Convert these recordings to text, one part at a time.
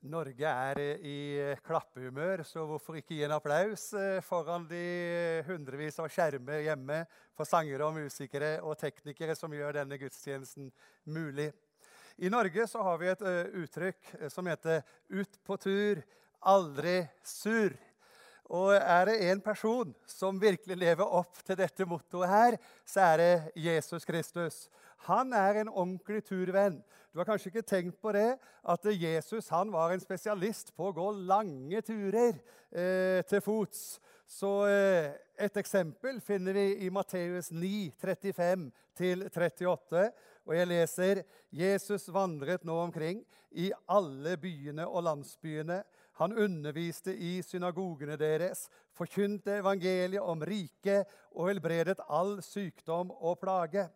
Norge er i klappehumør, så hvorfor ikke gi en applaus eh, foran de hundrevis av skjermer hjemme for sangere og musikere og teknikere som gjør denne gudstjenesten mulig. I Norge så har vi et eh, uttrykk eh, som heter 'ut på tur, aldri sur'. Og er det en person som virkelig lever opp til dette mottoet her, så er det Jesus Kristus. Han er en ordentlig turvenn. Du har kanskje ikke tenkt på det, at Jesus han var en spesialist på å gå lange turer eh, til fots. Så eh, et eksempel finner vi i Matteus 9, 35-38. Og jeg leser Jesus vandret nå omkring i alle byene og landsbyene. Han underviste i synagogene deres, forkynte evangeliet om riket og helbredet all sykdom og plage.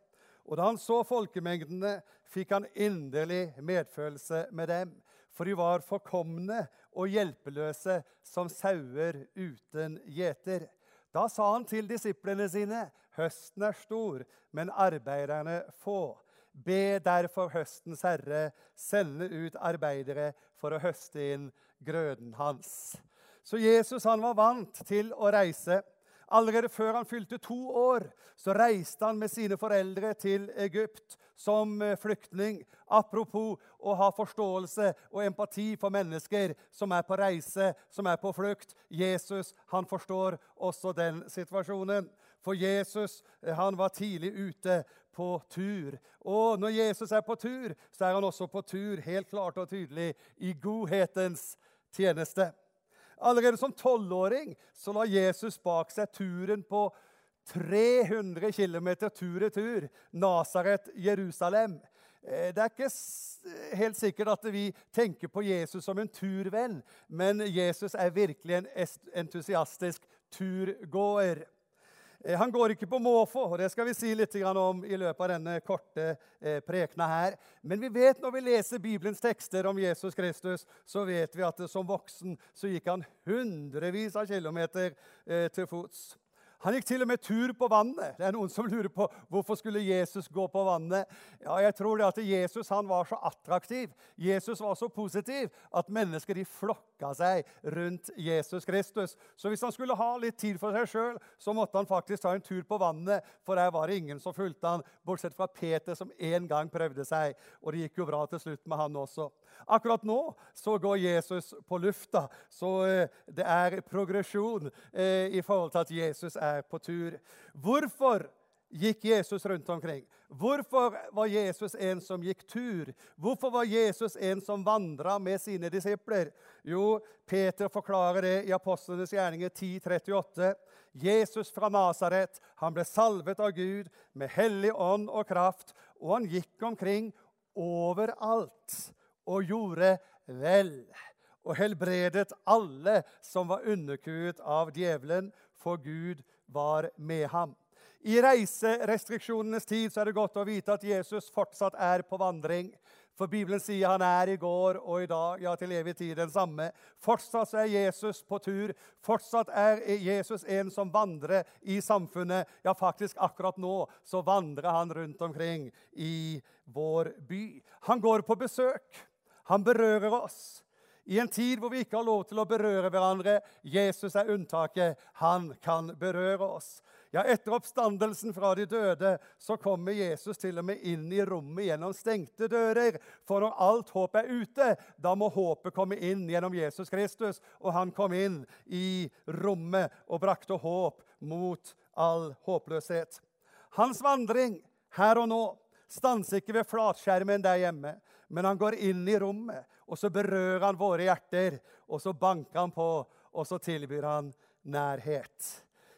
Og da han så folkemengdene, fikk han inderlig medfølelse med dem, for de var forkomne og hjelpeløse som sauer uten gjeter. Da sa han til disiplene sine.: Høsten er stor, men arbeiderne få. Be derfor høstens herre sende ut arbeidere for å høste inn grøden hans. Så Jesus han var vant til å reise. Allerede før han fylte to år, så reiste han med sine foreldre til Egypt som eh, flyktning. Apropos å ha forståelse og empati for mennesker som er på reise, som er på flukt. Jesus han forstår også den situasjonen. For Jesus eh, han var tidlig ute på tur. Og når Jesus er på tur, så er han også på tur helt klart og tydelig i godhetens tjeneste. Allerede som tolvåring la Jesus bak seg turen på 300 km tur-retur. Nasaret, Jerusalem. Eh, det er ikke helt sikkert at vi tenker på Jesus som en turvenn, men Jesus er virkelig en entusiastisk turgåer. Eh, han går ikke på måfå, og det skal vi si litt om i løpet av denne korte eh, prekena her. Men vi vet når vi leser Bibelens tekster om Jesus Kristus, så vet vi at som voksen så gikk han hundrevis av kilometer eh, til fots. Han gikk til og med tur på vannet. Det er Noen som lurer på hvorfor skulle Jesus gå på vannet. Ja, jeg tror det at Jesus han var så attraktiv, Jesus var så positiv, at mennesker de flokka seg rundt Jesus Kristus. Så hvis han skulle ha litt tid for seg sjøl, så måtte han faktisk ta en tur på vannet, for der var det ingen som fulgte han, bortsett fra Peter, som en gang prøvde seg. Og det gikk jo bra til slutt med han også. Akkurat nå så går Jesus på lufta, så eh, det er progresjon eh, i forhold til at Jesus er på tur. Hvorfor gikk Jesus rundt omkring? Hvorfor var Jesus en som gikk tur? Hvorfor var Jesus en som vandra med sine disipler? Jo, Peter forklarer det i Apostlenes gjerninger 10.38. Jesus fra Nasaret han ble salvet av Gud med hellig ånd og kraft, og han gikk omkring overalt og gjorde vel og helbredet alle som var underkuet av djevelen, for Gud var med ham. I reiserestriksjonenes tid så er det godt å vite at Jesus fortsatt er på vandring. For Bibelen sier han er i går og i dag, ja, til evig tid den samme. Fortsatt er Jesus på tur. Fortsatt er Jesus en som vandrer i samfunnet. Ja, faktisk akkurat nå så vandrer han rundt omkring i vår by. Han går på besøk. Han berører oss i en tid hvor vi ikke har lov til å berøre hverandre. Jesus er unntaket. Han kan berøre oss. Ja, Etter oppstandelsen fra de døde så kommer Jesus til og med inn i rommet gjennom stengte dører. For når alt håp er ute, da må håpet komme inn gjennom Jesus Kristus. Og han kom inn i rommet og brakte håp mot all håpløshet. Hans vandring her og nå stanser ikke ved flatskjermen der hjemme, men han går inn i rommet og så berører han våre hjerter, og så banker han på, og så tilbyr han nærhet.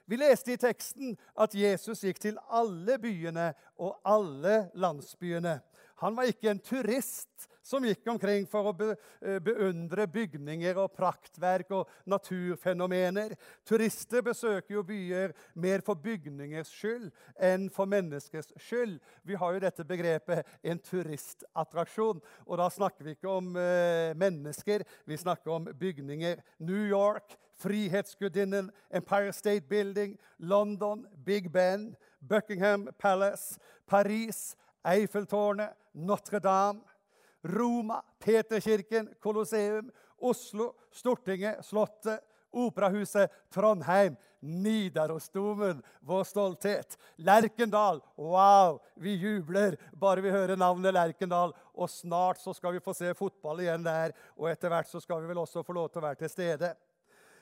Vi leste i teksten at Jesus gikk til alle byene og alle landsbyene. Han var ikke en turist som gikk omkring for å eh, beundre bygninger og praktverk og naturfenomener. Turister besøker jo byer mer for bygningers skyld enn for menneskers skyld. Vi har jo dette begrepet en turistattraksjon. Og da snakker vi ikke om eh, mennesker, vi snakker om bygninger. New York, Frihetsgudinnen, Empire State Building, London, Big Ben, Buckingham Palace, Paris, Eiffeltårnet, Notre-Dame. Roma, Peterkirken, Colosseum, Oslo, Stortinget, Slottet, Operahuset, Trondheim, Nidarosdomen, vår stolthet. Lerkendal, wow, vi jubler bare vi hører navnet Lerkendal. Og snart så skal vi få se fotball igjen der, og etter hvert så skal vi vel også få lov til å være til stede.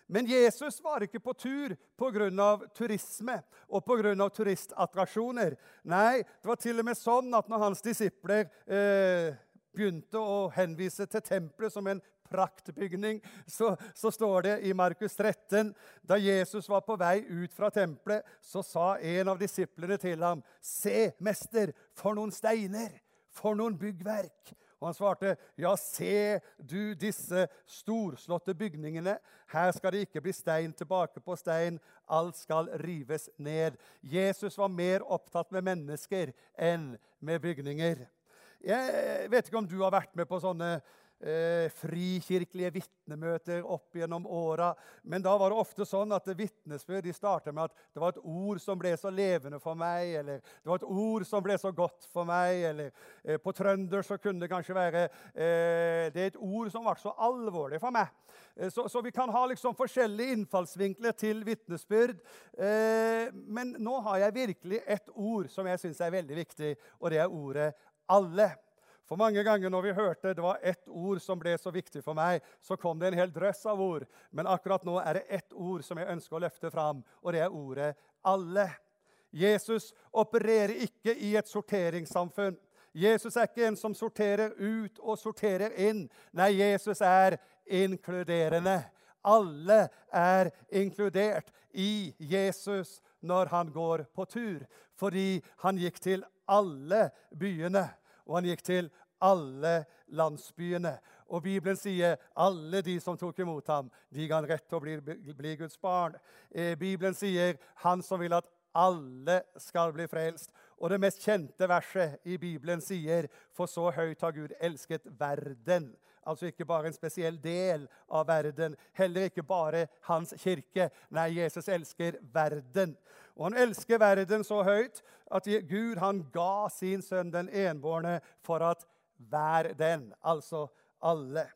Men Jesus var ikke på tur pga. turisme og pga. turistattraksjoner. Nei, det var til og med sånn at når hans disipler eh, begynte å henvise til tempelet som en praktbygning, så, så, står det i Markus 13 Da Jesus var på vei ut fra tempelet, så sa en av disiplene til ham, 'Se, mester, for noen steiner, for noen byggverk.' Og han svarte, 'Ja, se du disse storslåtte bygningene. Her skal det ikke bli stein tilbake på stein. Alt skal rives ned.' Jesus var mer opptatt med mennesker enn med bygninger. Jeg vet ikke om du har vært med på sånne eh, frikirkelige vitnemøter opp gjennom åra. Men da var det ofte sånn at vitnesbyrd starta med at det var et ord som ble så levende for meg, eller det var et ord som ble så godt for meg, eller eh, på trønder så kunne det kanskje være eh, Det er et ord som ble så alvorlig for meg. Eh, så, så, vi kan ha liksom forskjellige innfallsvinkler til vitnesbyrd. Eh, men nå har jeg virkelig et ord som jeg syns er veldig viktig, og det er ordet 'alle'. For mange ganger når vi hørte det var ett ord som ble så viktig for meg, så kom det en hel drøss av ord. Men akkurat nå er det ett ord som jeg ønsker å løfte fram, og det er ordet 'alle'. Jesus opererer ikke i et sorteringssamfunn. Jesus er ikke en som sorterer ut og sorterer inn. Nei, Jesus er inkluderende. Alle er inkludert i Jesus når han går på tur, fordi han gikk til alle byene og han gikk til alle landsbyene. Og Bibelen sier alle de som tok imot ham, de ga han rett til å bli, bli Guds barn. Eh, Bibelen sier han som vil at alle skal bli frelst. Og det mest kjente verset i Bibelen sier For så høyt har Gud elsket verden. Altså ikke bare en spesiell del av verden, heller ikke bare hans kirke. Nei, Jesus elsker verden. Og han elsker verden så høyt at Gud han ga sin sønn den enbårne for at hver den, altså alle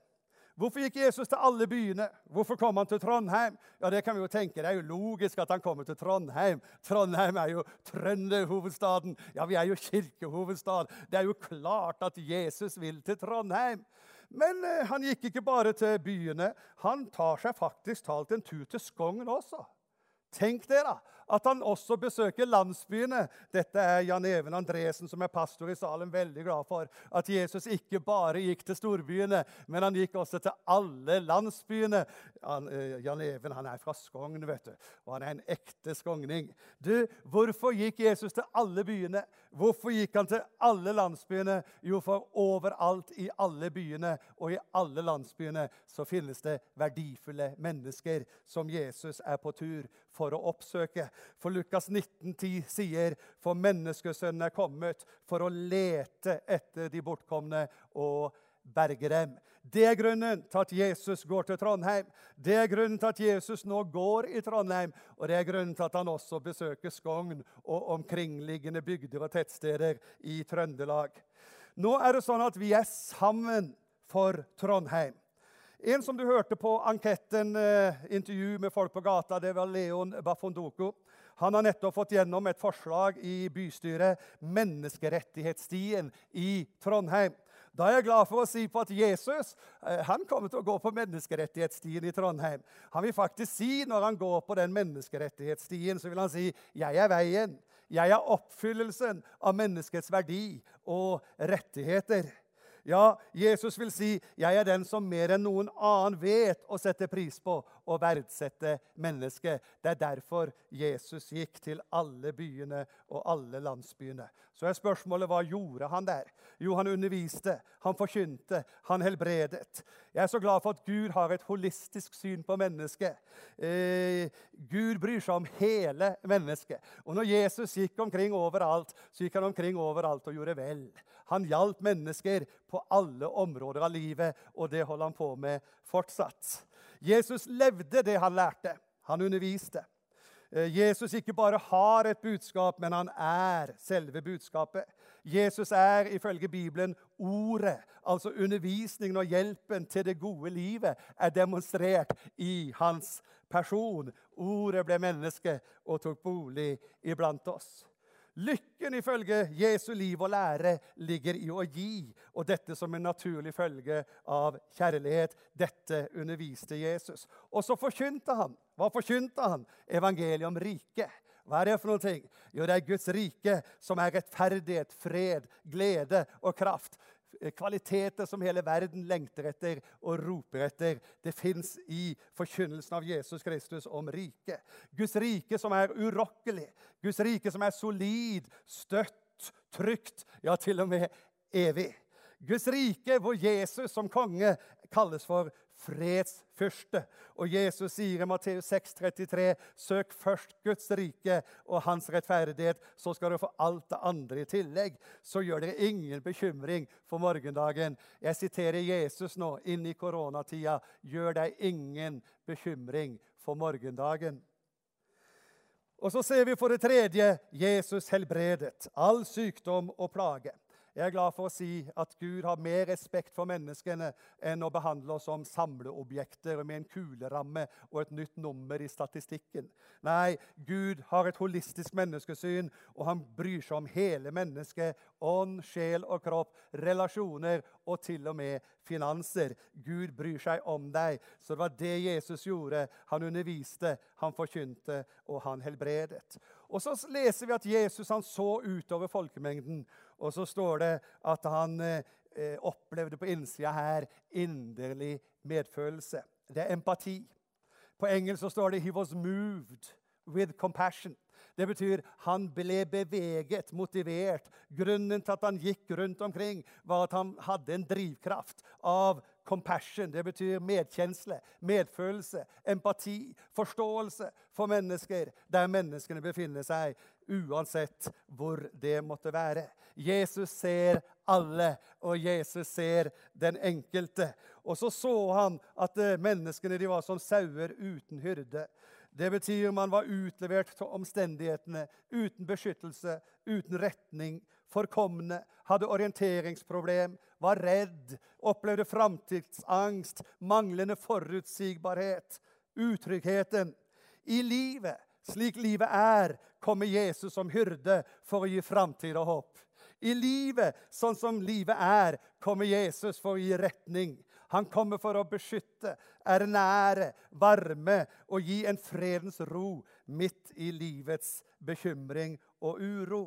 Hvorfor gikk Jesus til alle byene? Hvorfor kom han til Trondheim? Ja, Det kan vi jo tenke. Det er jo logisk at han kommer til Trondheim. Trondheim er jo trønderhovedstaden. Ja, vi er jo kirkehovedstad. Det er jo klart at Jesus vil til Trondheim. Men eh, han gikk ikke bare til byene. Han tar seg faktisk talt en tur til Skogn også. Tenk det, da! At han også besøker landsbyene. Dette er Jan Even Andresen, som er pastor i Salem, veldig glad for. At Jesus ikke bare gikk til storbyene, men han gikk også til alle landsbyene. Han, uh, Jan Even han er fra Skogn, vet du, og han er en ekte skogning. Du, Hvorfor gikk Jesus til alle byene? Hvorfor gikk han til alle landsbyene? Jo, for overalt i alle byene og i alle landsbyene så finnes det verdifulle mennesker som Jesus er på tur for å oppsøke. For Lukas 19,10 sier, 'For menneskesønnen er kommet for å lete etter de bortkomne og berge dem'. Det er grunnen til at Jesus går til Trondheim. Det er grunnen til at Jesus nå går i Trondheim, og det er grunnen til at han også besøker Skogn og omkringliggende bygder og tettsteder i Trøndelag. Nå er det sånn at vi er sammen for Trondheim. En som du hørte på anketten, eh, intervju med folk på gata, det var Leon Bafondoko. Han har nettopp fått gjennom et forslag i bystyret, Menneskerettighetsstien i Trondheim. Da er jeg glad for å si på at Jesus eh, han kommer til å gå på menneskerettighetsstien i Trondheim. Han vil faktisk si når han går på den menneskerettighetsstien, så vil han si 'Jeg er veien'. Jeg er oppfyllelsen av menneskets verdi og rettigheter. Ja, Jesus vil si, 'Jeg er den som mer enn noen annen vet å sette pris på og verdsette mennesket'. Det er derfor Jesus gikk til alle byene og alle landsbyene. Så er spørsmålet hva gjorde han der? Jo, han underviste, han forkynte, han helbredet. Jeg er så glad for at Gud har et holistisk syn på mennesket. Eh, Gud bryr seg om hele mennesket. Og når Jesus gikk omkring overalt, så gikk han omkring overalt og gjorde vel. Han hjalp mennesker på alle områder av livet, og det holder han på med fortsatt. Jesus levde det han lærte. Han underviste. Eh, Jesus ikke bare har et budskap, men han er selve budskapet. Jesus er ifølge Bibelen ordet, altså undervisningen og hjelpen til det gode livet, er demonstrert i hans person. Ordet ble menneske og tok bolig iblant oss. Lykken ifølge Jesu liv og lære ligger i å gi, og dette som en naturlig følge av kjærlighet. Dette underviste Jesus. Og så forkynte han. Hva forkynte han? Evangeliet om riket. Hva er det for noe? ting? Jo, det er Guds rike, som er rettferdighet, fred, glede og kraft. Kvaliteter som hele verden lengter etter og roper etter. Det fins i forkynnelsen av Jesus Kristus om riket. Guds rike som er urokkelig. Guds rike som er solid, støtt, trygt, ja, til og med evig. Guds rike hvor Jesus som konge kalles for fredsfyrste. Og Jesus sier i Matteus 6, 33, Søk først Guds rike og hans rettferdighet, så skal dere få alt det andre i tillegg. Så gjør dere ingen bekymring for morgendagen. Jeg siterer Jesus nå inn i koronatida. Gjør deg ingen bekymring for morgendagen. Og så ser vi for det tredje Jesus helbredet all sykdom og plage. Jeg er glad for å si at Gud har mer respekt for menneskene enn å behandle oss som samleobjekter med en kuleramme og et nytt nummer i statistikken. Nei, Gud har et holistisk menneskesyn, og han bryr seg om hele mennesket. Ånd, sjel og kropp, relasjoner og til og med finanser. Gud bryr seg om deg. Så det var det Jesus gjorde. Han underviste, han forkynte, og han helbredet. Og så leser vi at Jesus han så utover folkemengden. Og så står det at han eh, opplevde på innsida her inderlig medfølelse. Det er empati. På engelsk så står det 'he was moved with compassion'. Det betyr han ble beveget, motivert. Grunnen til at han gikk rundt omkring, var at han hadde en drivkraft av compassion. Det betyr medkjensle, medfølelse, empati, forståelse for mennesker der menneskene befinner seg, uansett hvor det måtte være. Jesus ser alle, og Jesus ser den enkelte. Og så så han at menneskene menneskene var som sauer uten hyrde. Det betyr man var utlevert til omstendighetene, uten beskyttelse, uten retning, forkomne, hadde orienteringsproblem, var redd, opplevde framtidsangst, manglende forutsigbarhet, utryggheten. I livet, slik livet er, kommer Jesus som hyrde for å gi framtid og håp. I livet, sånn som livet er, kommer Jesus for å gi retning. Han kommer for å beskytte, ernære, varme og gi en fredens ro midt i livets bekymring og uro.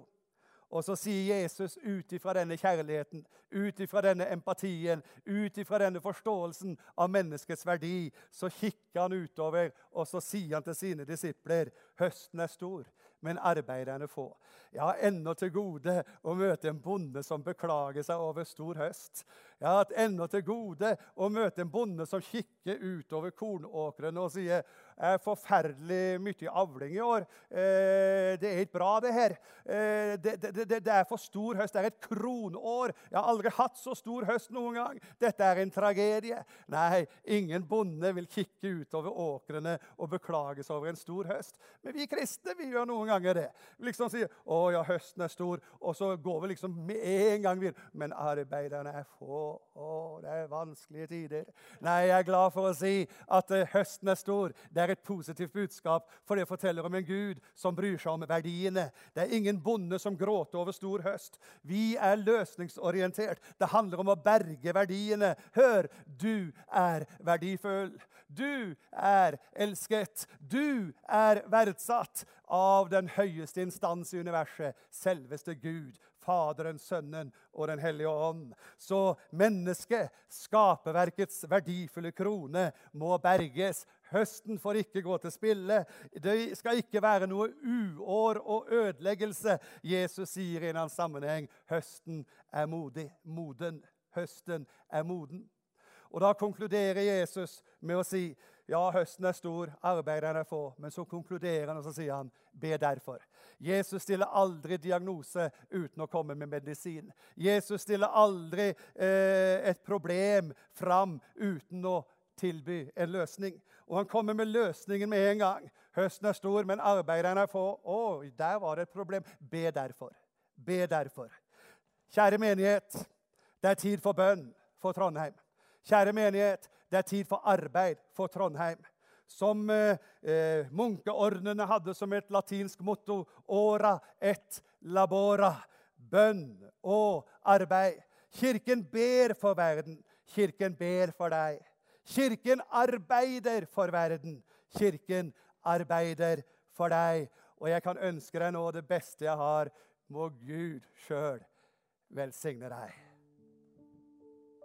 Og så sier Jesus ut ifra denne kjærligheten, ut ifra denne empatien, ut ifra denne forståelsen av menneskets verdi, så kikker han utover og så sier han til sine disipler høsten er stor, men arbeiderne få. Jeg har ennå til gode å møte en bonde som beklager seg over stor høst. Jeg har hatt ennå til gode å møte en bonde som kikker utover kornåkrene og sier er forferdelig mye avling i år. Eh, det er ikke bra, det her. Eh, det, det, det, er for stor høst. Det er et kronår. Jeg har aldri hatt så stor høst noen gang. Dette er en tragedie. Nei, ingen bonde vil kikke utover åkrene og beklage seg over en stor høst. Men vi kristne vi gjør noen ganger det. Liksom sier 'Å ja, høsten er stor', og så går vi liksom med en gang videre. Men arbeiderne er få. Å, det er vanskelige tider. Nei, jeg er glad for å si at høsten er stor. Det er et positivt budskap, for det forteller om en Gud som bryr seg om verdiene. Det er ingen bonde som gråter over stor høst. Vi er løsningsorientert. Det handler om å berge verdiene. Hør, du er verdifull. Du er elsket. Du er verdsatt av den høyeste instans i universet, selveste Gud. Faderen, Sønnen og Den hellige ånd. Så mennesket, skaperverkets verdifulle krone, må berges. Høsten får ikke gå til spille. Det skal ikke være noe uår og ødeleggelse. Jesus sier i en annen sammenheng høsten er modig. Moden. Høsten er moden. Og Da konkluderer Jesus med å si ja, høsten er stor, arbeiderne er få. Men så konkluderer han og så sier han, be derfor. Jesus stiller aldri diagnose uten å komme med medisin. Jesus stiller aldri eh, et problem fram uten å tilby en løsning. Og han kommer med løsningen med en gang. Høsten er stor, men arbeiderne er få. Å, der var det et problem. Be derfor. Be derfor. Kjære menighet. Det er tid for bønn for Trondheim. Kjære menighet, det er tid for arbeid for Trondheim. Som eh, eh, munkeordnene hadde som et latinsk motto ora et labora. Bønn og arbeid. Kirken ber for verden. Kirken ber for deg. Kirken arbeider for verden. Kirken arbeider for deg. Og jeg kan ønske deg nå det beste jeg har. Må Gud sjøl velsigne deg.